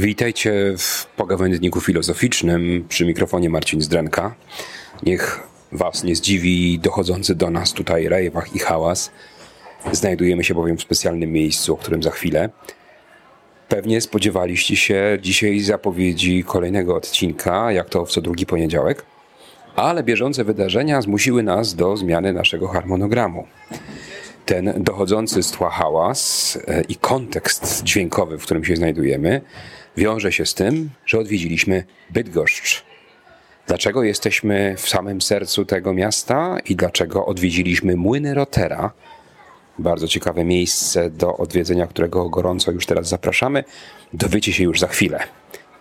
Witajcie w pogawędniku filozoficznym przy mikrofonie Marcin Zdrenka. Niech Was nie zdziwi dochodzący do nas tutaj rejwach i hałas. Znajdujemy się bowiem w specjalnym miejscu, o którym za chwilę. Pewnie spodziewaliście się dzisiaj zapowiedzi kolejnego odcinka, jak to w co drugi poniedziałek, ale bieżące wydarzenia zmusiły nas do zmiany naszego harmonogramu ten dochodzący z tła hałas e, i kontekst dźwiękowy, w którym się znajdujemy, wiąże się z tym, że odwiedziliśmy Bydgoszcz. Dlaczego jesteśmy w samym sercu tego miasta i dlaczego odwiedziliśmy Młyny Rotera? Bardzo ciekawe miejsce do odwiedzenia, którego gorąco już teraz zapraszamy. Dowiecie się już za chwilę.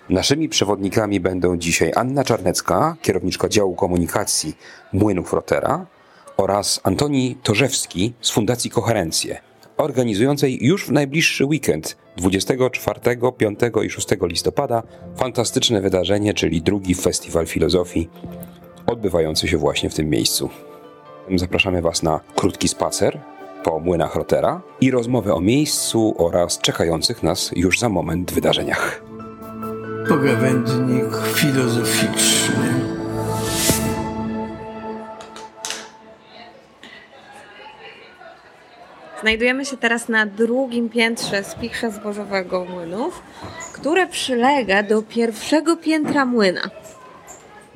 Naszymi przewodnikami będą dzisiaj Anna Czarnecka, kierowniczka działu komunikacji Młynów Rotera oraz Antoni Torzewski z Fundacji Koherencje, organizującej już w najbliższy weekend 24, 5 i 6 listopada fantastyczne wydarzenie, czyli drugi Festiwal Filozofii, odbywający się właśnie w tym miejscu. Zapraszamy Was na krótki spacer po młynach Rotera i rozmowę o miejscu oraz czekających nas już za moment wydarzeniach. Pogawędnik filozoficzny. Znajdujemy się teraz na drugim piętrze spichrza zbożowego młynów, które przylega do pierwszego piętra młyna.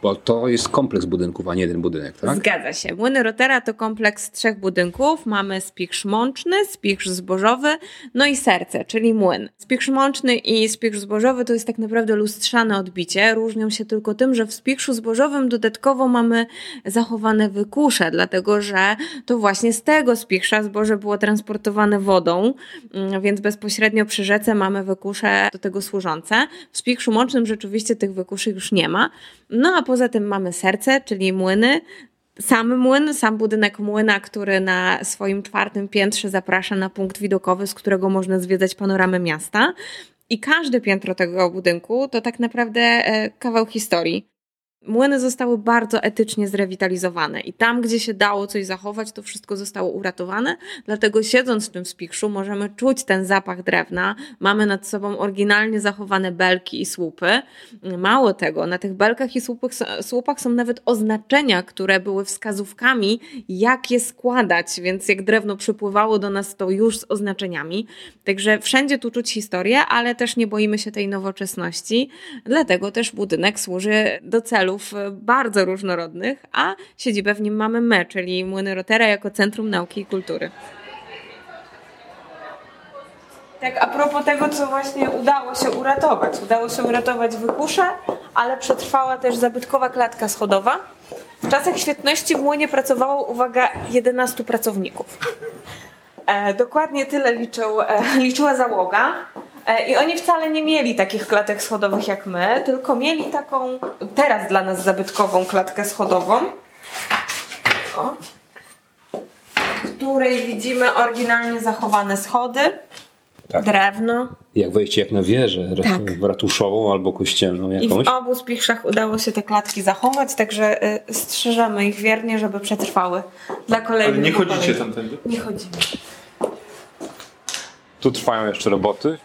Bo to jest kompleks budynków, a nie jeden budynek, tak? Zgadza się. Młyny Rotera to kompleks trzech budynków. Mamy spichrz mączny, spichrz zbożowy, no i serce, czyli młyn. Spichrz mączny i spichrz zbożowy to jest tak naprawdę lustrzane odbicie. Różnią się tylko tym, że w spichrzu zbożowym dodatkowo mamy zachowane wykusze, dlatego że to właśnie z tego spichrza zboże było transportowane wodą, mm, więc bezpośrednio przy rzece mamy wykusze do tego służące. W spichrzu mącznym rzeczywiście tych wykuszy już nie ma. No a poza tym mamy serce, czyli młyny, sam młyn, sam budynek młyna, który na swoim czwartym piętrze zaprasza na punkt widokowy, z którego można zwiedzać panoramę miasta. I każde piętro tego budynku to tak naprawdę e, kawał historii. Młyny zostały bardzo etycznie zrewitalizowane i tam, gdzie się dało coś zachować, to wszystko zostało uratowane. Dlatego siedząc w tym spichrzu możemy czuć ten zapach drewna. Mamy nad sobą oryginalnie zachowane belki i słupy. Mało tego, na tych belkach i słupach, słupach są nawet oznaczenia, które były wskazówkami, jak je składać, więc jak drewno przypływało do nas, to już z oznaczeniami. Także wszędzie tu czuć historię, ale też nie boimy się tej nowoczesności. Dlatego też budynek służy do celu E, bardzo różnorodnych, a siedzibę w nim mamy my, czyli Młyny Rotera jako Centrum Nauki i Kultury. Tak, a propos tego, co właśnie udało się uratować. Udało się uratować wykusze, ale przetrwała też zabytkowa klatka schodowa. W czasach świetności w młynie pracowało, uwaga, 11 pracowników. E, dokładnie tyle liczył, e, liczyła załoga. E, I oni wcale nie mieli takich klatek schodowych jak my, tylko mieli taką teraz dla nas zabytkową klatkę schodową, o, w której widzimy oryginalnie zachowane schody, tak. drewno. Jak wejście jak na wieżę tak. ratuszową albo kościelną jakąś. I w obu spichrzach udało się te klatki zachować, także y, strzeżemy ich wiernie, żeby przetrwały dla kolejnych Ale nie chodzicie tamtędy? Nie chodzimy. Tu trwają jeszcze roboty.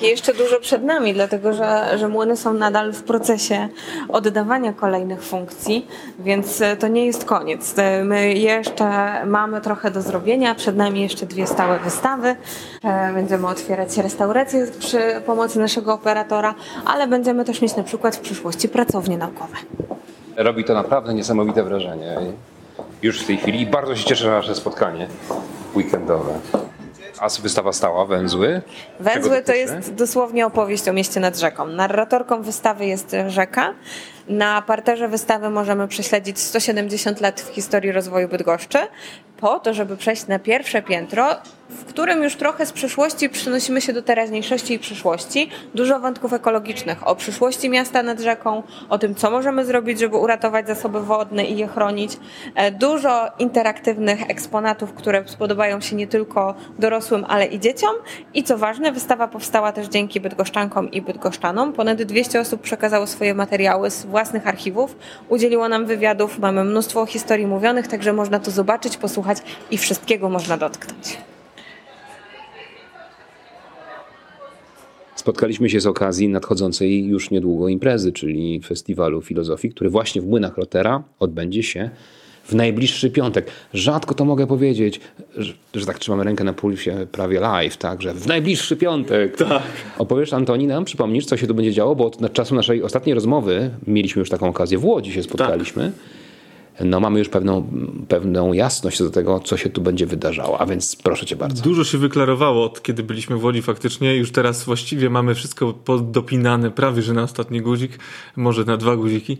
Jeszcze dużo przed nami, dlatego że, że młyny są nadal w procesie oddawania kolejnych funkcji, więc e, to nie jest koniec. E, my jeszcze mamy trochę do zrobienia, przed nami jeszcze dwie stałe wystawy. E, będziemy otwierać restauracje przy pomocy naszego operatora, ale będziemy też mieć na przykład w przyszłości pracownie naukowe. Robi to naprawdę niesamowite wrażenie. Już w tej chwili i bardzo się cieszę na nasze spotkanie weekendowe. A wystawa stała, Węzły? Węzły to jest dosłownie opowieść o mieście nad rzeką. Narratorką wystawy jest rzeka. Na parterze wystawy możemy prześledzić 170 lat w historii rozwoju Bydgoszczy, po to, żeby przejść na pierwsze piętro w którym już trochę z przyszłości przynosimy się do teraźniejszości i przyszłości. Dużo wątków ekologicznych o przyszłości miasta nad rzeką, o tym, co możemy zrobić, żeby uratować zasoby wodne i je chronić. E, dużo interaktywnych eksponatów, które spodobają się nie tylko dorosłym, ale i dzieciom. I co ważne, wystawa powstała też dzięki bydgoszczankom i bydgoszczanom. Ponad 200 osób przekazało swoje materiały z własnych archiwów, udzieliło nam wywiadów, mamy mnóstwo historii mówionych, także można to zobaczyć, posłuchać i wszystkiego można dotknąć. Spotkaliśmy się z okazji nadchodzącej już niedługo imprezy, czyli Festiwalu Filozofii, który właśnie w Młynach Rotera odbędzie się w najbliższy piątek. Rzadko to mogę powiedzieć, że, że tak trzymamy rękę na pulsie prawie live, tak, że w najbliższy piątek. Tak. Opowiesz Antoni nam, przypomnisz, co się tu będzie działo, bo od czasu naszej ostatniej rozmowy mieliśmy już taką okazję, w Łodzi się spotkaliśmy. Tak no mamy już pewną, pewną jasność do tego, co się tu będzie wydarzało, a więc proszę cię bardzo. Dużo się wyklarowało od kiedy byliśmy w Łodzi faktycznie, już teraz właściwie mamy wszystko dopinane prawie, że na ostatni guzik, może na dwa guziki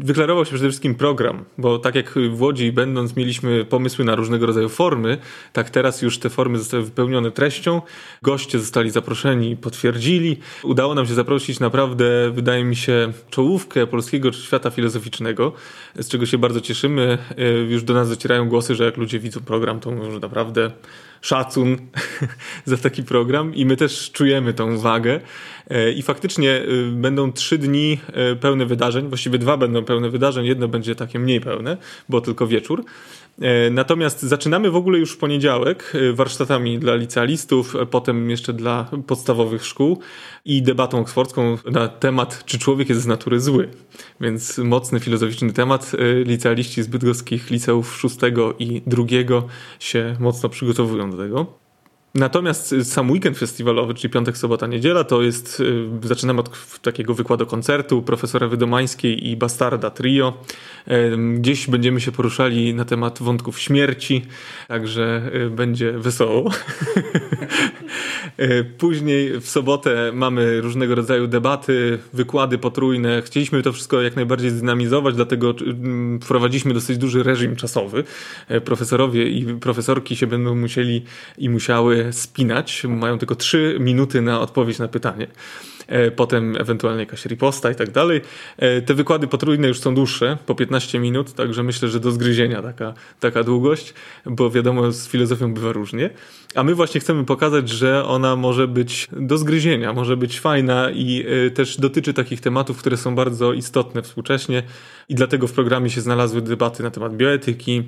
wyklarował się przede wszystkim program, bo tak jak w Łodzi będąc mieliśmy pomysły na różnego rodzaju formy, tak teraz już te formy zostały wypełnione treścią, goście zostali zaproszeni, potwierdzili. Udało nam się zaprosić naprawdę, wydaje mi się, czołówkę polskiego świata filozoficznego, z czego się bardzo cieszymy. E, już do nas docierają głosy, że jak ludzie widzą program, to mówią, że naprawdę szacun za taki program i my też czujemy tą wagę. E, I faktycznie e, będą trzy dni e, pełne wydarzeń, właściwie dwa będą pełne wydarzeń, jedno będzie takie mniej pełne, bo tylko wieczór. Natomiast zaczynamy w ogóle już w poniedziałek warsztatami dla licealistów, potem jeszcze dla podstawowych szkół i debatą oksfordzką na temat, czy człowiek jest z natury zły. Więc mocny filozoficzny temat. Licealiści z bydgoskich liceów szóstego i drugiego się mocno przygotowują do tego. Natomiast y, sam weekend festiwalowy, czyli piątek, sobota, niedziela, to jest, y, zaczynamy od takiego wykładu koncertu profesora Wydomańskiej i Bastarda Trio. Gdzieś będziemy się poruszali na temat wątków śmierci, także y, będzie wesoło. Później w sobotę mamy różnego rodzaju debaty, wykłady potrójne. Chcieliśmy to wszystko jak najbardziej zdynamizować, dlatego wprowadziliśmy dosyć duży reżim czasowy. Profesorowie i profesorki się będą musieli i musiały spinać, mają tylko 3 minuty na odpowiedź na pytanie. E, potem ewentualnie jakaś riposta i tak dalej. E, te wykłady potrójne już są dłuższe, po 15 minut, także myślę, że do zgryzienia taka, taka długość, bo wiadomo, z filozofią bywa różnie. A my właśnie chcemy pokazać, że ona może być do zgryzienia, może być fajna i e, też dotyczy takich tematów, które są bardzo istotne współcześnie i dlatego w programie się znalazły debaty na temat bioetyki,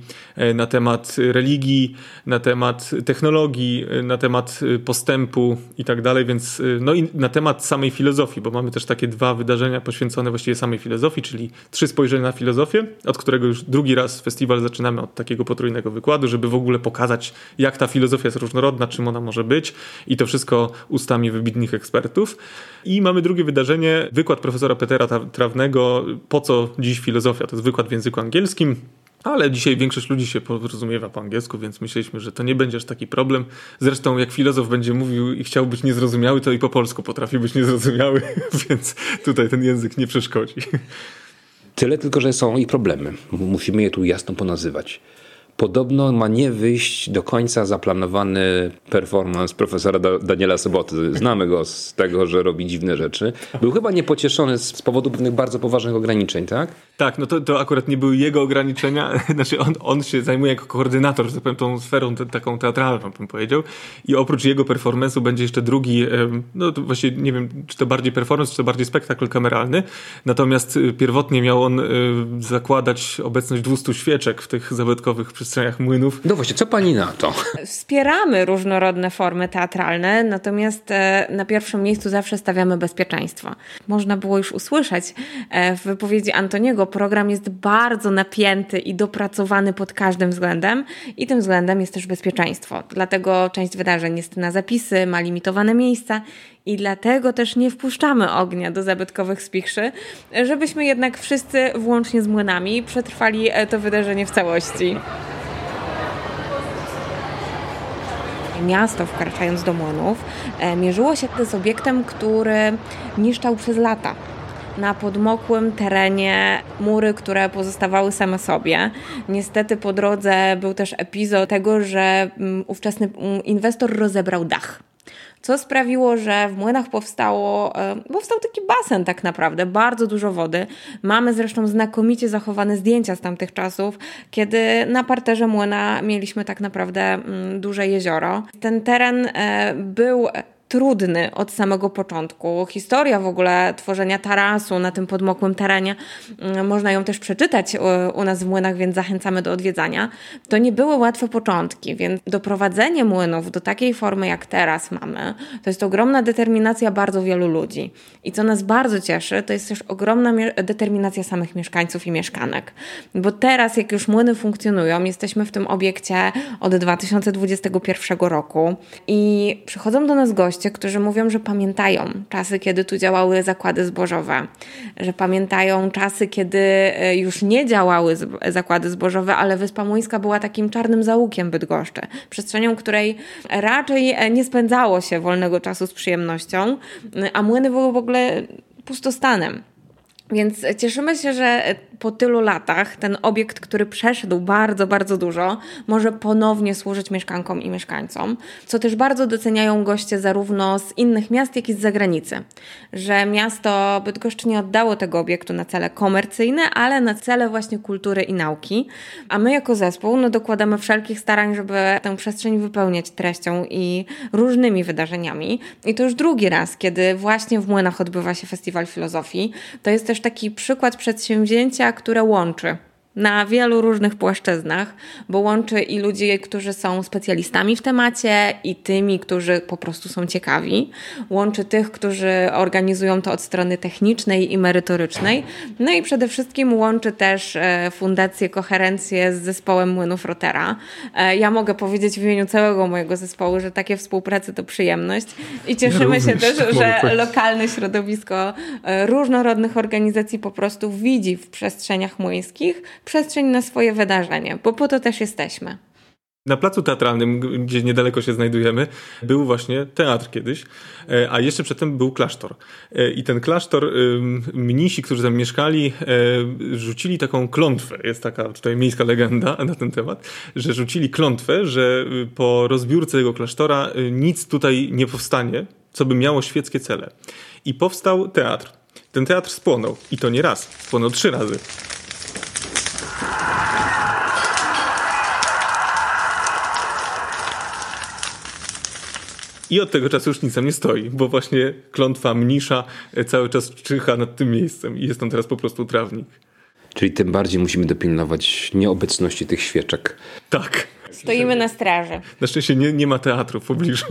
na temat religii, na temat technologii, na temat postępu i tak dalej, więc no i na temat samej filozofii, bo mamy też takie dwa wydarzenia poświęcone właściwie samej filozofii, czyli trzy spojrzenia na filozofię, od którego już drugi raz festiwal zaczynamy od takiego potrójnego wykładu, żeby w ogóle pokazać, jak ta filozofia jest różnorodna, czym ona może być i to wszystko ustami wybitnych ekspertów. I mamy drugie wydarzenie, wykład profesora Petera Trawnego, po co dziś filozofia? To jest wykład w języku angielskim. Ale dzisiaj większość ludzi się porozumiewa po angielsku, więc myśleliśmy, że to nie będzie aż taki problem. Zresztą jak filozof będzie mówił i chciał być niezrozumiały, to i po polsku potrafi być niezrozumiały, więc tutaj ten język nie przeszkodzi. Tyle tylko, że są i problemy. Musimy je tu jasno ponazywać. Podobno ma nie wyjść do końca zaplanowany performance profesora Daniela Soboty. Znamy go z tego, że robi dziwne rzeczy. Był chyba niepocieszony z powodu pewnych bardzo poważnych ograniczeń, tak? Tak, no to, to akurat nie były jego ograniczenia. Znaczy on, on się zajmuje jako koordynator, że tak powiem, tą sferą te, taką teatralną, bym powiedział. I oprócz jego performance'u będzie jeszcze drugi, no to właśnie nie wiem, czy to bardziej performance, czy to bardziej spektakl kameralny. Natomiast y, pierwotnie miał on y, zakładać obecność 200 świeczek w tych zabytkowych przestrzeniach młynów. No właśnie, co pani na to? Wspieramy różnorodne formy teatralne, natomiast e, na pierwszym miejscu zawsze stawiamy bezpieczeństwo. Można było już usłyszeć e, w wypowiedzi Antoniego, program jest bardzo napięty i dopracowany pod każdym względem i tym względem jest też bezpieczeństwo. Dlatego część wydarzeń jest na zapisy, ma limitowane miejsca i dlatego też nie wpuszczamy ognia do zabytkowych spichrzy, żebyśmy jednak wszyscy, włącznie z młynami, przetrwali e, to wydarzenie w całości. Miasto, wkraczając do młynów, e, mierzyło się z obiektem, który niszczał przez lata na podmokłym terenie mury, które pozostawały same sobie. Niestety po drodze był też epizod tego, że mm, ówczesny mm, inwestor rozebrał dach co sprawiło, że w młynach powstało, e, powstał taki basen tak naprawdę, bardzo dużo wody. Mamy zresztą znakomicie zachowane zdjęcia z tamtych czasów, kiedy na parterze młyna mieliśmy tak naprawdę mm, duże jezioro. Ten teren e, był trudny od samego początku. Historia w ogóle tworzenia tarasu na tym podmokłym terenie, mm, można ją też przeczytać u nas w młynach, więc zachęcamy do odwiedzania. To nie były łatwe początki, więc doprowadzenie młynów do takiej formy, jak teraz mamy, to jest ogromna determinacja bardzo wielu ludzi. I co nas bardzo cieszy, to jest też ogromna determinacja samych mieszkańców i mieszkanek. Bo teraz, jak już młyny funkcjonują, jesteśmy w tym obiekcie od 2021 roku i przychodzą do nas goście, którzy mówią, że pamiętają czasy, kiedy tu działały zakłady zbożowe, że pamiętają czasy, kiedy e, już nie działały zakłady zbożowe, ale Wyspa Młyńska była takim czarnym załukiem Bydgoszczy, przestrzenią, której raczej e, nie spędzało się wolnego czasu z przyjemnością, a młyny były w ogóle pustostanem. Więc cieszymy się, że po tylu latach ten obiekt, który przeszedł bardzo, bardzo dużo, może ponownie służyć mieszkankom i mieszkańcom, co też bardzo doceniają goście zarówno z innych miast, jak i z zagranicy. Że miasto Bydgoszcz nie oddało tego obiektu na cele komercyjne, ale na cele właśnie kultury i nauki. A my jako zespół no, dokładamy wszelkich starań, żeby tę przestrzeń wypełniać treścią i różnymi wydarzeniami. I to już drugi raz, kiedy właśnie w Młynach odbywa się Festiwal Filozofii. To jest też taki przykład przedsięwzięcia, które łączy na wielu różnych płaszczyznach, bo łączy i ludzi, którzy są specjalistami w temacie, i tymi, którzy po prostu są ciekawi. Łączy tych, którzy organizują to od strony technicznej i merytorycznej. No i przede wszystkim łączy też e, Fundację Koherencję z zespołem Młynów Rotera. E, ja mogę powiedzieć w imieniu całego mojego zespołu, że takie współpracy to przyjemność i cieszymy ja się też, że lokalne środowisko e, różnorodnych organizacji po prostu widzi w przestrzeniach młyńskich przestrzeń na swoje wydarzenie, bo po to też jesteśmy. Na placu teatralnym, gdzie niedaleko się znajdujemy, był właśnie teatr kiedyś, e, a jeszcze przedtem był klasztor. E, I ten klasztor, mnisi, którzy tam mieszkali, e, rzucili taką klątwę. Jest taka tutaj miejska legenda na ten temat, że rzucili klątwę, że po rozbiórce tego klasztora nic tutaj nie powstanie, co by miało świeckie cele. I powstał teatr. Ten teatr spłonął. I to nie raz, spłonął trzy razy. I od tego czasu już nic tam nie stoi, bo właśnie klątwa mnisza e, cały czas czyha nad tym miejscem i jest tam teraz po prostu trawnik. Czyli tym bardziej musimy dopilnować nieobecności tych świeczek. Tak. Stoimy na straży. Na szczęście nie, nie ma teatru w pobliżu.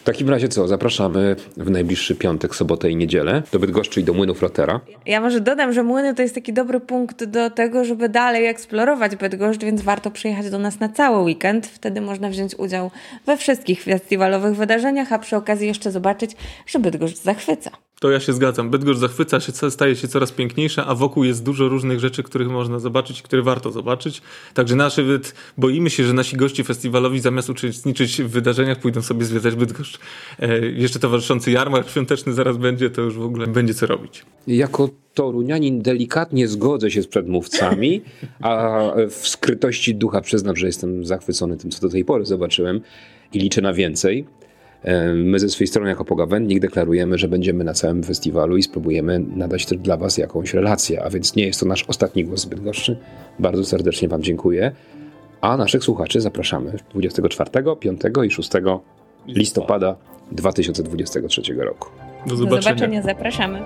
W takim razie co? Zapraszamy w najbliższy piątek, sobotę i niedzielę do Bydgoszczy i do Młynów Rotera. Ja może dodam, że Młyny to jest taki dobry punkt do tego, żeby dalej eksplorować Bydgoszcz, więc warto przyjechać do nas na cały weekend. Wtedy można wziąć udział we wszystkich festiwalowych wydarzeniach, a przy okazji jeszcze zobaczyć, że Bydgoszcz zachwyca. To ja się zgadzam. Bydgoszcz zachwyca się, staje się coraz piękniejsza, a wokół jest dużo różnych rzeczy, których można zobaczyć, które warto zobaczyć. Także nawet boimy się, że nasi goście festiwalowi zamiast uczestniczyć w wydarzeniach pójdą sobie zwiedzać Bydgoszcz. E, jeszcze towarzyszący jarmark świąteczny zaraz będzie, to już w ogóle będzie co robić. Jako torunianin delikatnie zgodzę się z przedmówcami, a w skrytości ducha przyznam, że jestem zachwycony tym, co do tej pory zobaczyłem i liczę na więcej. My ze swojej strony jako Pogawędnik deklarujemy, że będziemy na całym festiwalu i spróbujemy nadać też dla Was jakąś relację, a więc nie jest to nasz ostatni głos zbyt gorszy. Bardzo serdecznie Wam dziękuję. A naszych słuchaczy zapraszamy 24, 5 i 6 listopada 2023 roku. Do zobaczenia. Do zobaczenia, zapraszamy.